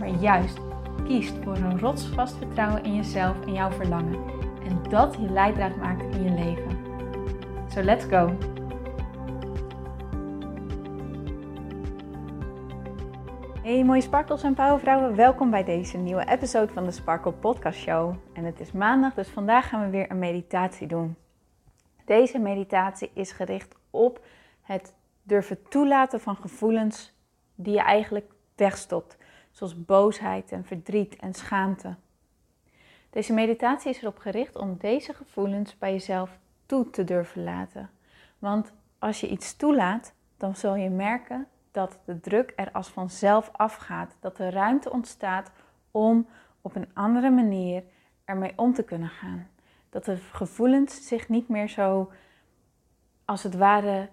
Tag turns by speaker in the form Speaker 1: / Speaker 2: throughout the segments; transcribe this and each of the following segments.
Speaker 1: maar juist kiest voor een rotsvast vertrouwen in jezelf en jouw verlangen. En dat je leidraad maakt in je leven. So let's go! Hey mooie sparkels en powervrouwen, welkom bij deze nieuwe episode van de Sparkle Podcast Show. En het is maandag, dus vandaag gaan we weer een meditatie doen. Deze meditatie is gericht op het durven toelaten van gevoelens die je eigenlijk wegstopt zoals boosheid en verdriet en schaamte. Deze meditatie is erop gericht om deze gevoelens bij jezelf toe te durven laten. Want als je iets toelaat, dan zul je merken dat de druk er als vanzelf afgaat. Dat er ruimte ontstaat om op een andere manier ermee om te kunnen gaan. Dat de gevoelens zich niet meer zo als het ware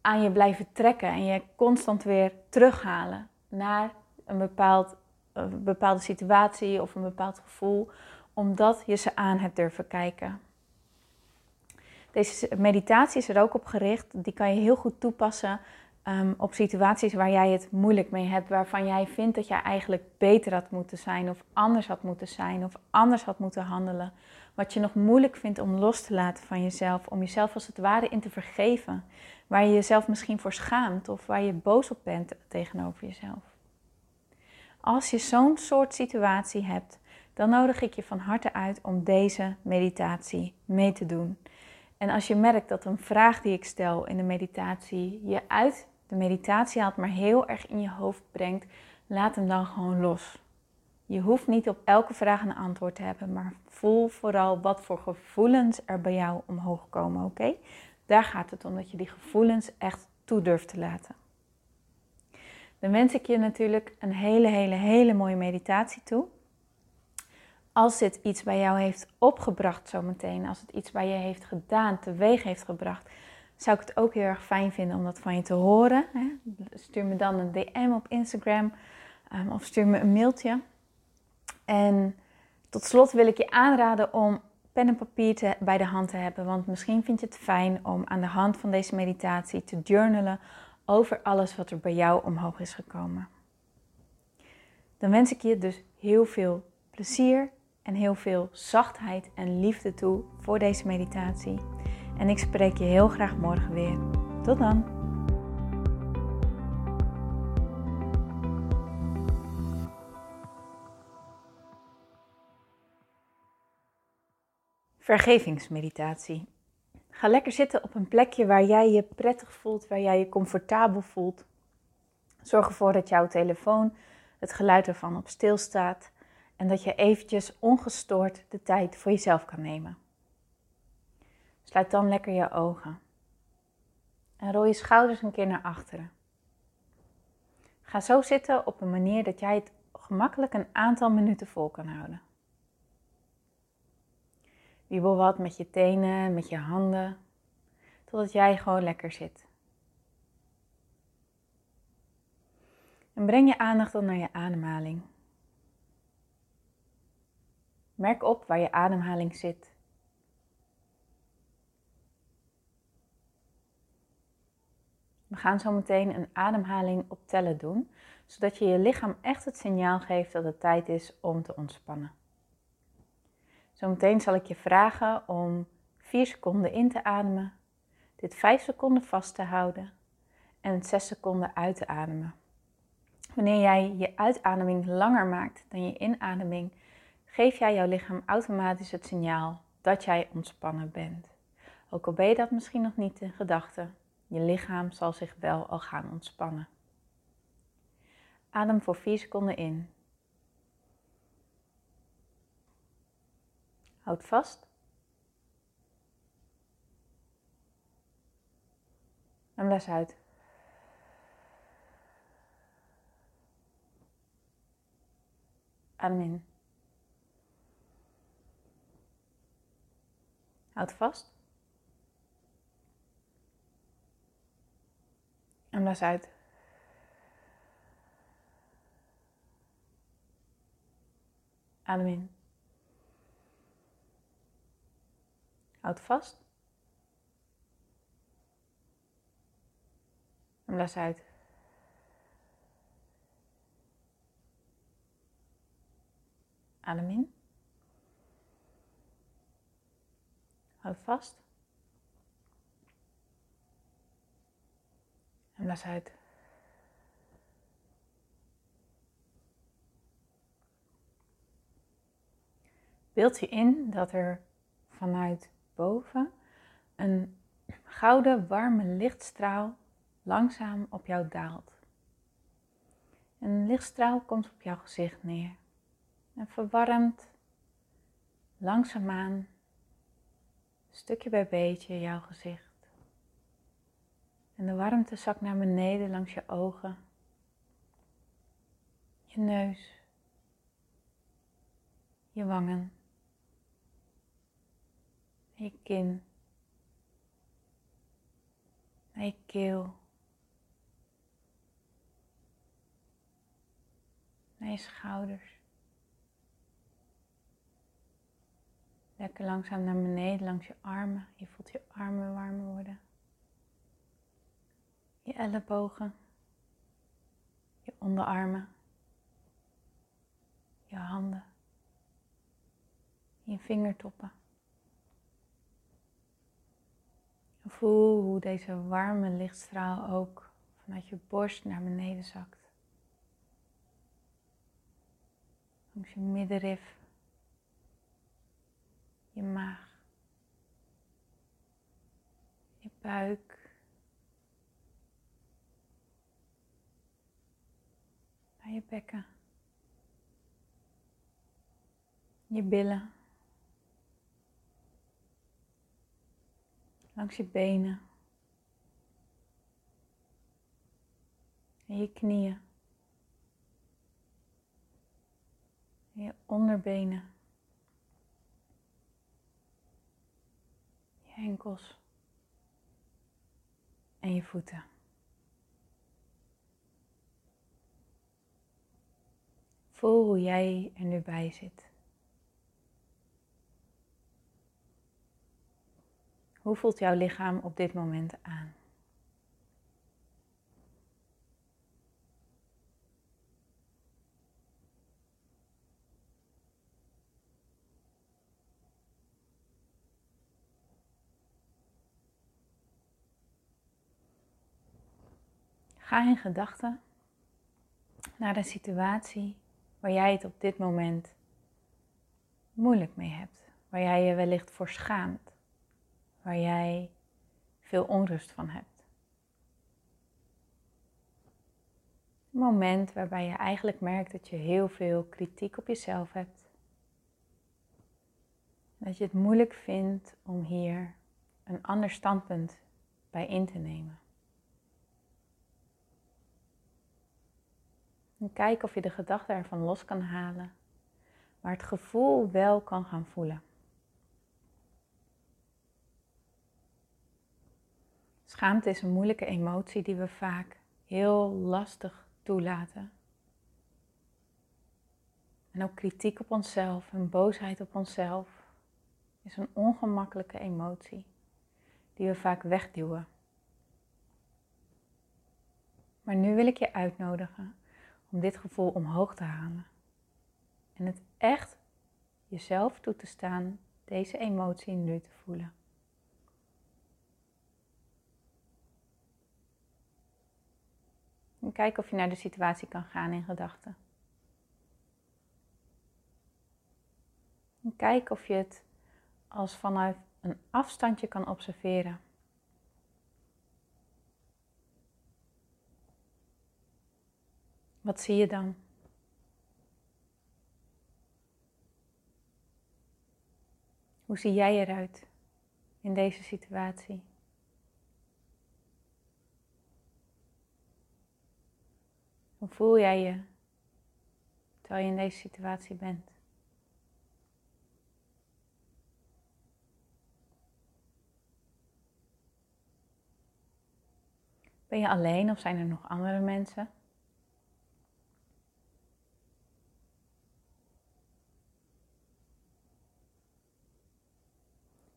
Speaker 1: aan je blijven trekken en je constant weer terughalen naar een, bepaald, een bepaalde situatie of een bepaald gevoel, omdat je ze aan hebt durven kijken. Deze meditatie is er ook op gericht. Die kan je heel goed toepassen um, op situaties waar jij het moeilijk mee hebt, waarvan jij vindt dat jij eigenlijk beter had moeten zijn, of anders had moeten zijn, of anders had moeten handelen. Wat je nog moeilijk vindt om los te laten van jezelf, om jezelf als het ware in te vergeven. Waar je jezelf misschien voor schaamt of waar je boos op bent tegenover jezelf. Als je zo'n soort situatie hebt, dan nodig ik je van harte uit om deze meditatie mee te doen. En als je merkt dat een vraag die ik stel in de meditatie je uit de meditatie haalt, maar heel erg in je hoofd brengt, laat hem dan gewoon los. Je hoeft niet op elke vraag een antwoord te hebben, maar voel vooral wat voor gevoelens er bij jou omhoog komen, oké? Daar gaat het om dat je die gevoelens echt toe durft te laten dan wens ik je natuurlijk een hele, hele, hele mooie meditatie toe. Als dit iets bij jou heeft opgebracht zometeen, als het iets bij je heeft gedaan, teweeg heeft gebracht, zou ik het ook heel erg fijn vinden om dat van je te horen. Stuur me dan een DM op Instagram ehm, of stuur me een mailtje. En tot slot wil ik je aanraden om pen en papier te, bij de hand te hebben. Want misschien vind je het fijn om aan de hand van deze meditatie te journalen over alles wat er bij jou omhoog is gekomen. Dan wens ik je dus heel veel plezier en heel veel zachtheid en liefde toe voor deze meditatie. En ik spreek je heel graag morgen weer. Tot dan! Vergevingsmeditatie. Ga lekker zitten op een plekje waar jij je prettig voelt, waar jij je comfortabel voelt. Zorg ervoor dat jouw telefoon, het geluid ervan op stil staat en dat je eventjes ongestoord de tijd voor jezelf kan nemen. Sluit dan lekker je ogen en rol je schouders een keer naar achteren. Ga zo zitten op een manier dat jij het gemakkelijk een aantal minuten vol kan houden. Wiebel wat met je tenen, met je handen, totdat jij gewoon lekker zit. En breng je aandacht dan naar je ademhaling. Merk op waar je ademhaling zit. We gaan zo meteen een ademhaling op tellen doen, zodat je je lichaam echt het signaal geeft dat het tijd is om te ontspannen. Zometeen zal ik je vragen om 4 seconden in te ademen, dit 5 seconden vast te houden en 6 seconden uit te ademen. Wanneer jij je uitademing langer maakt dan je inademing, geef jij jouw lichaam automatisch het signaal dat jij ontspannen bent. Ook al ben je dat misschien nog niet in gedachten, je lichaam zal zich wel al gaan ontspannen. Adem voor 4 seconden in. Houd vast. En blaas uit. Adem in. Houd vast. En blaas uit. Adem in. Houd vast. En blaas uit. Adem in. Houd vast. En blaas uit. Beeld je in dat er vanuit boven een gouden warme lichtstraal langzaam op jou daalt. Een lichtstraal komt op jouw gezicht neer en verwarmt langzaamaan, stukje bij beetje, jouw gezicht. En de warmte zakt naar beneden langs je ogen, je neus, je wangen, je kin, naar je keel, naar je schouders. Lekker langzaam naar beneden langs je armen. Je voelt je armen warmer worden. Je ellebogen. Je onderarmen. Je handen. Je vingertoppen. Voel hoe deze warme lichtstraal ook vanuit je borst naar beneden zakt. Langs je middenrif je maag, je buik, naar je bekken, je billen, langs je benen en je knieën. je onderbenen. enkels en je voeten. Voel hoe jij er nu bij zit. Hoe voelt jouw lichaam op dit moment aan? Ga in gedachten naar de situatie waar jij het op dit moment moeilijk mee hebt, waar jij je wellicht voor schaamt, waar jij veel onrust van hebt. Een moment waarbij je eigenlijk merkt dat je heel veel kritiek op jezelf hebt. Dat je het moeilijk vindt om hier een ander standpunt bij in te nemen. En kijk of je de gedachte ervan los kan halen, maar het gevoel wel kan gaan voelen. Schaamte is een moeilijke emotie die we vaak heel lastig toelaten. En ook kritiek op onszelf en boosheid op onszelf is een ongemakkelijke emotie die we vaak wegduwen. Maar nu wil ik je uitnodigen om dit gevoel omhoog te halen. En het echt jezelf toe te staan deze emotie nu te voelen. Kijk of je naar de situatie kan gaan in gedachten. En kijk of je het als vanuit een afstandje kan observeren. Wat zie je dan? Hoe zie jij eruit in deze situatie? Hoe voel jij je terwijl je in deze situatie bent? Ben je alleen of zijn er nog andere mensen?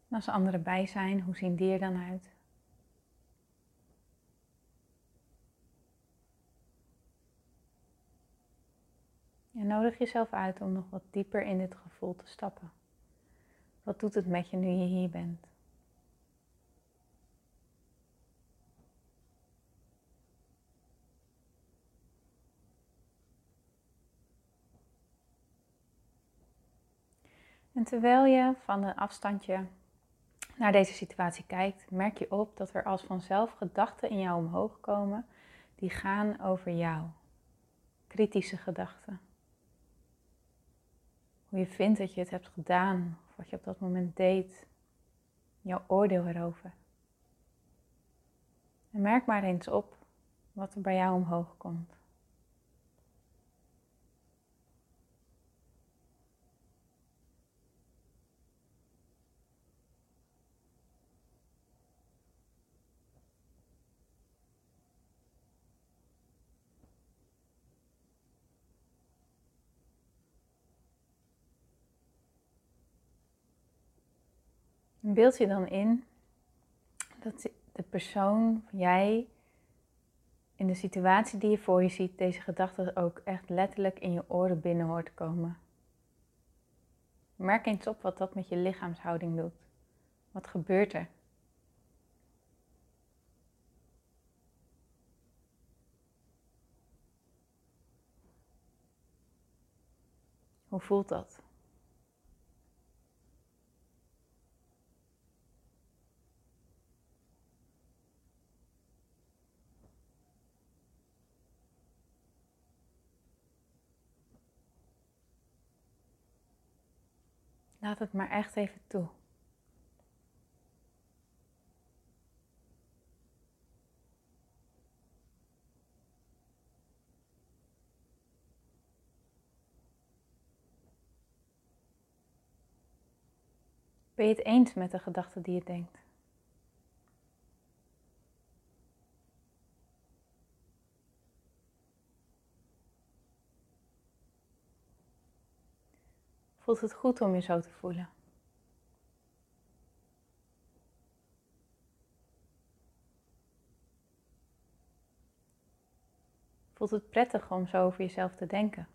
Speaker 1: En als er anderen bij zijn, hoe zien die er dan uit? En nodig jezelf uit om nog wat dieper in dit gevoel te stappen. Wat doet het met je nu je hier bent? En terwijl je van een afstandje naar deze situatie kijkt, merk je op dat er als vanzelf gedachten in jou omhoog komen die gaan over jou. Kritische gedachten. Hoe je vindt dat je het hebt gedaan, of wat je op dat moment deed. Jouw oordeel erover. En merk maar eens op wat er bij jou omhoog komt. Beeld je dan in dat de persoon, jij, in de situatie die je voor je ziet, deze gedachten ook echt letterlijk in je oren binnen hoort komen. Merk eens op wat dat met je lichaamshouding doet. Wat gebeurt er? Hoe voelt dat? Laat het maar echt even toe. Ben je het eens met de gedachten die je denkt? Voelt het goed om je zo te voelen? Voelt het prettig om zo over jezelf te denken?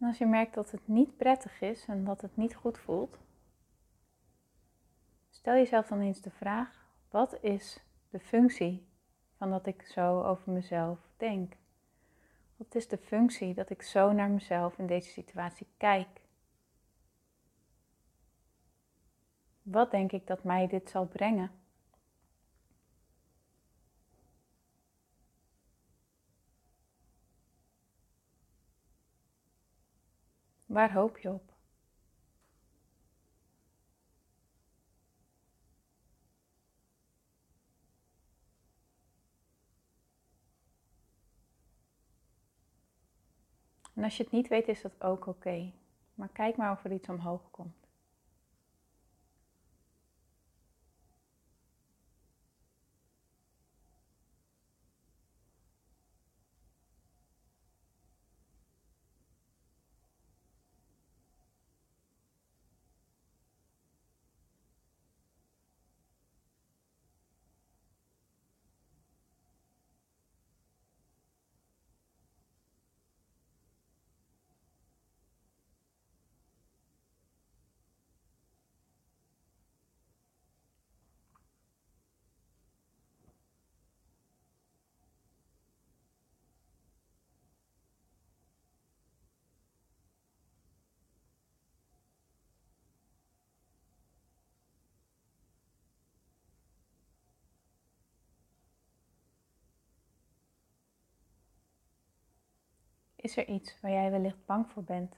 Speaker 1: En als je merkt dat het niet prettig is en dat het niet goed voelt, stel jezelf dan eens de vraag: wat is de functie van dat ik zo over mezelf denk? Wat is de functie dat ik zo naar mezelf in deze situatie kijk? Wat denk ik dat mij dit zal brengen? Waar hoop je op? En als je het niet weet, is dat ook oké. Maar kijk maar of er iets omhoog komt. Is er iets waar jij wellicht bang voor bent?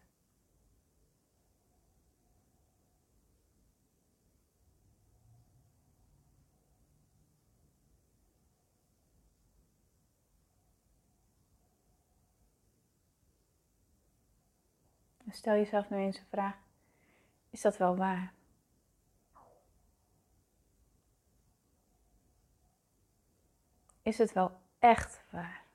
Speaker 1: Stel jezelf nu eens de vraag: is dat wel waar? Is het wel echt waar?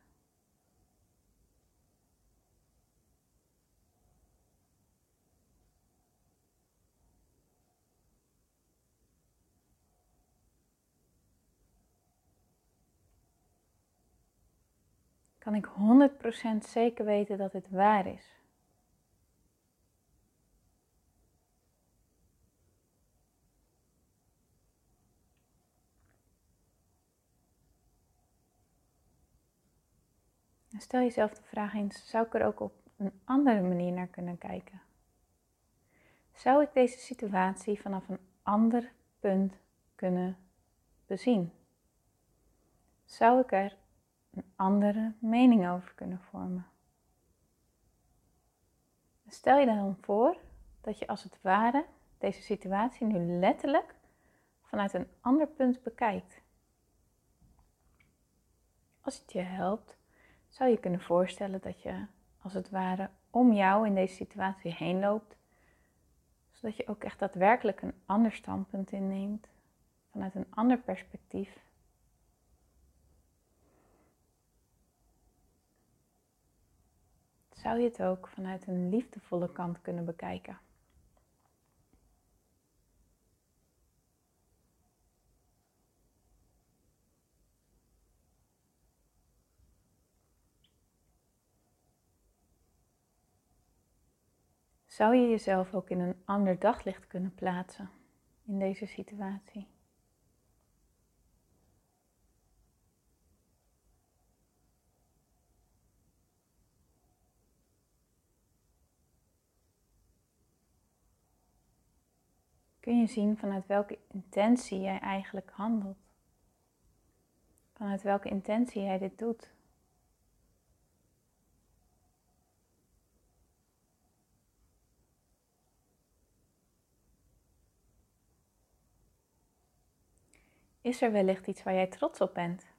Speaker 1: Kan ik 100% zeker weten dat het waar is? Stel jezelf de vraag eens, zou ik er ook op een andere manier naar kunnen kijken? Zou ik deze situatie vanaf een ander punt kunnen bezien? Zou ik er een andere mening over kunnen vormen? Stel je dan voor dat je als het ware deze situatie nu letterlijk vanuit een ander punt bekijkt. Als het je helpt, zou je kunnen voorstellen dat je als het ware om jou in deze situatie heen loopt, zodat je ook echt daadwerkelijk een ander standpunt inneemt, vanuit een ander perspectief. Zou je het ook vanuit een liefdevolle kant kunnen bekijken? Zou je jezelf ook in een ander daglicht kunnen plaatsen in deze situatie? Kun je zien vanuit welke intentie jij eigenlijk handelt? Vanuit welke intentie jij dit doet? Is er wellicht iets waar jij trots op bent?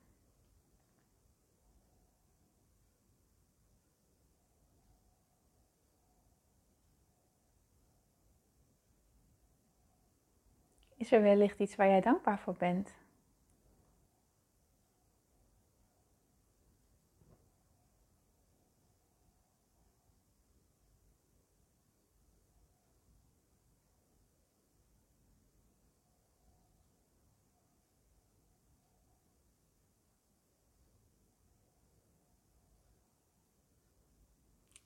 Speaker 1: Is er wellicht iets waar jij dankbaar voor bent?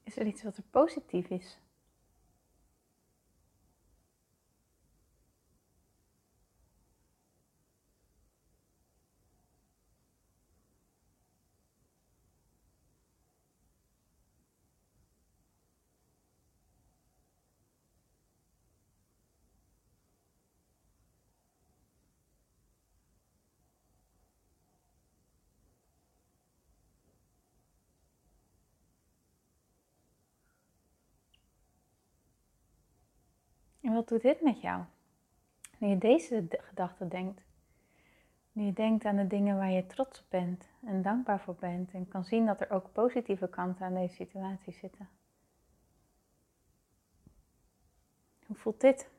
Speaker 1: Is er iets wat er positief is? En wat doet dit met jou? Nu je deze gedachte denkt, nu je denkt aan de dingen waar je trots op bent en dankbaar voor bent en kan zien dat er ook positieve kanten aan deze situatie zitten. Hoe voelt dit?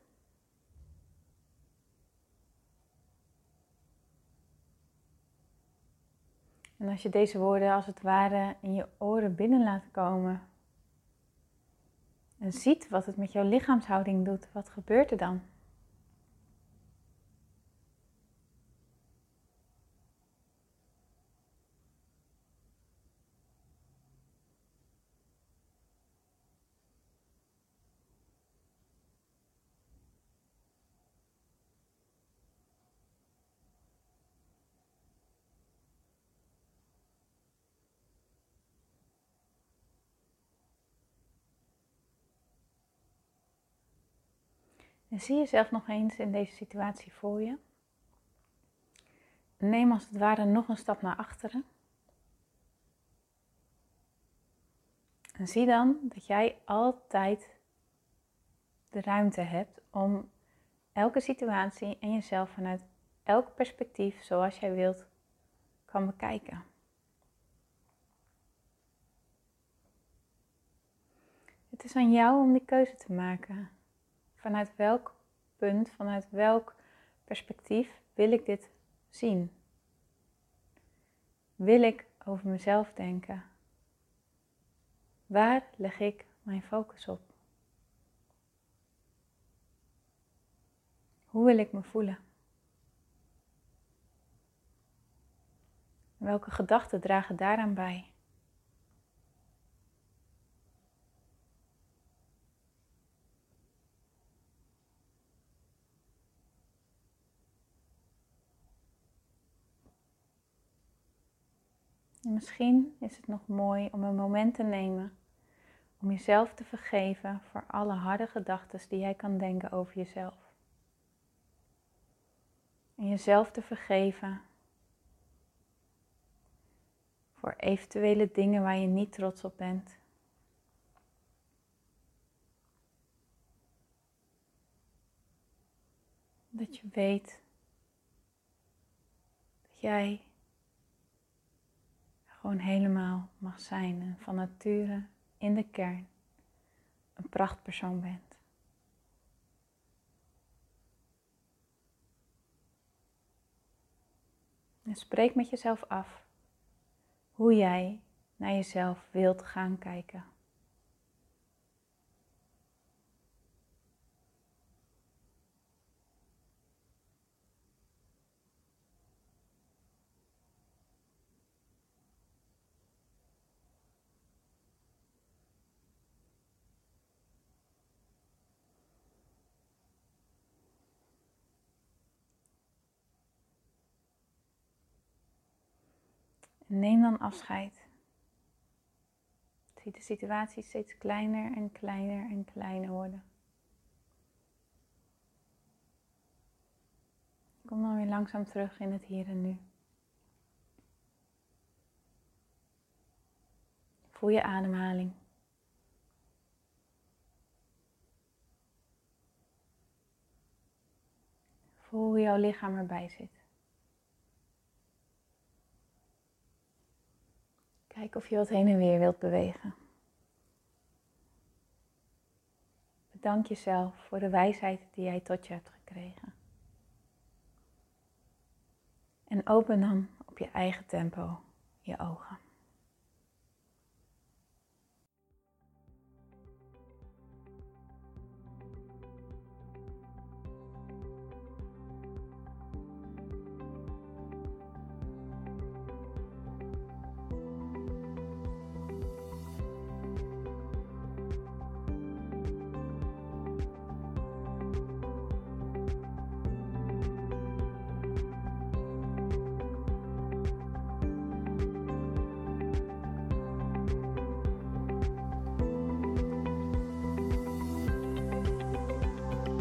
Speaker 1: En als je deze woorden als het ware in je oren binnen laat komen, en ziet wat het met jouw lichaamshouding doet, wat gebeurt er dan? En zie jezelf nog eens in deze situatie voor je. Neem als het ware nog een stap naar achteren. En zie dan dat jij altijd de ruimte hebt om elke situatie en jezelf vanuit elk perspectief zoals jij wilt kan bekijken. Het is aan jou om die keuze te maken. Vanuit welk punt, vanuit welk perspectief wil ik dit zien? Wil ik over mezelf denken? Waar leg ik mijn focus op? Hoe wil ik me voelen? Welke gedachten dragen daaraan bij? Misschien is het nog mooi om een moment te nemen om jezelf te vergeven voor alle harde gedachten die jij kan denken over jezelf. En jezelf te vergeven voor eventuele dingen waar je niet trots op bent. Dat je weet dat jij gewoon helemaal mag zijn en van nature in de kern een prachtpersoon bent. En spreek met jezelf af hoe jij naar jezelf wilt gaan kijken. Neem dan afscheid. Zie de situatie steeds kleiner en kleiner en kleiner worden. Kom dan weer langzaam terug in het hier en nu. Voel je ademhaling. Voel hoe jouw lichaam erbij zit. Kijk of je wat heen en weer wilt bewegen. Bedank jezelf voor de wijsheid die jij tot je hebt gekregen. En open dan op je eigen tempo je ogen.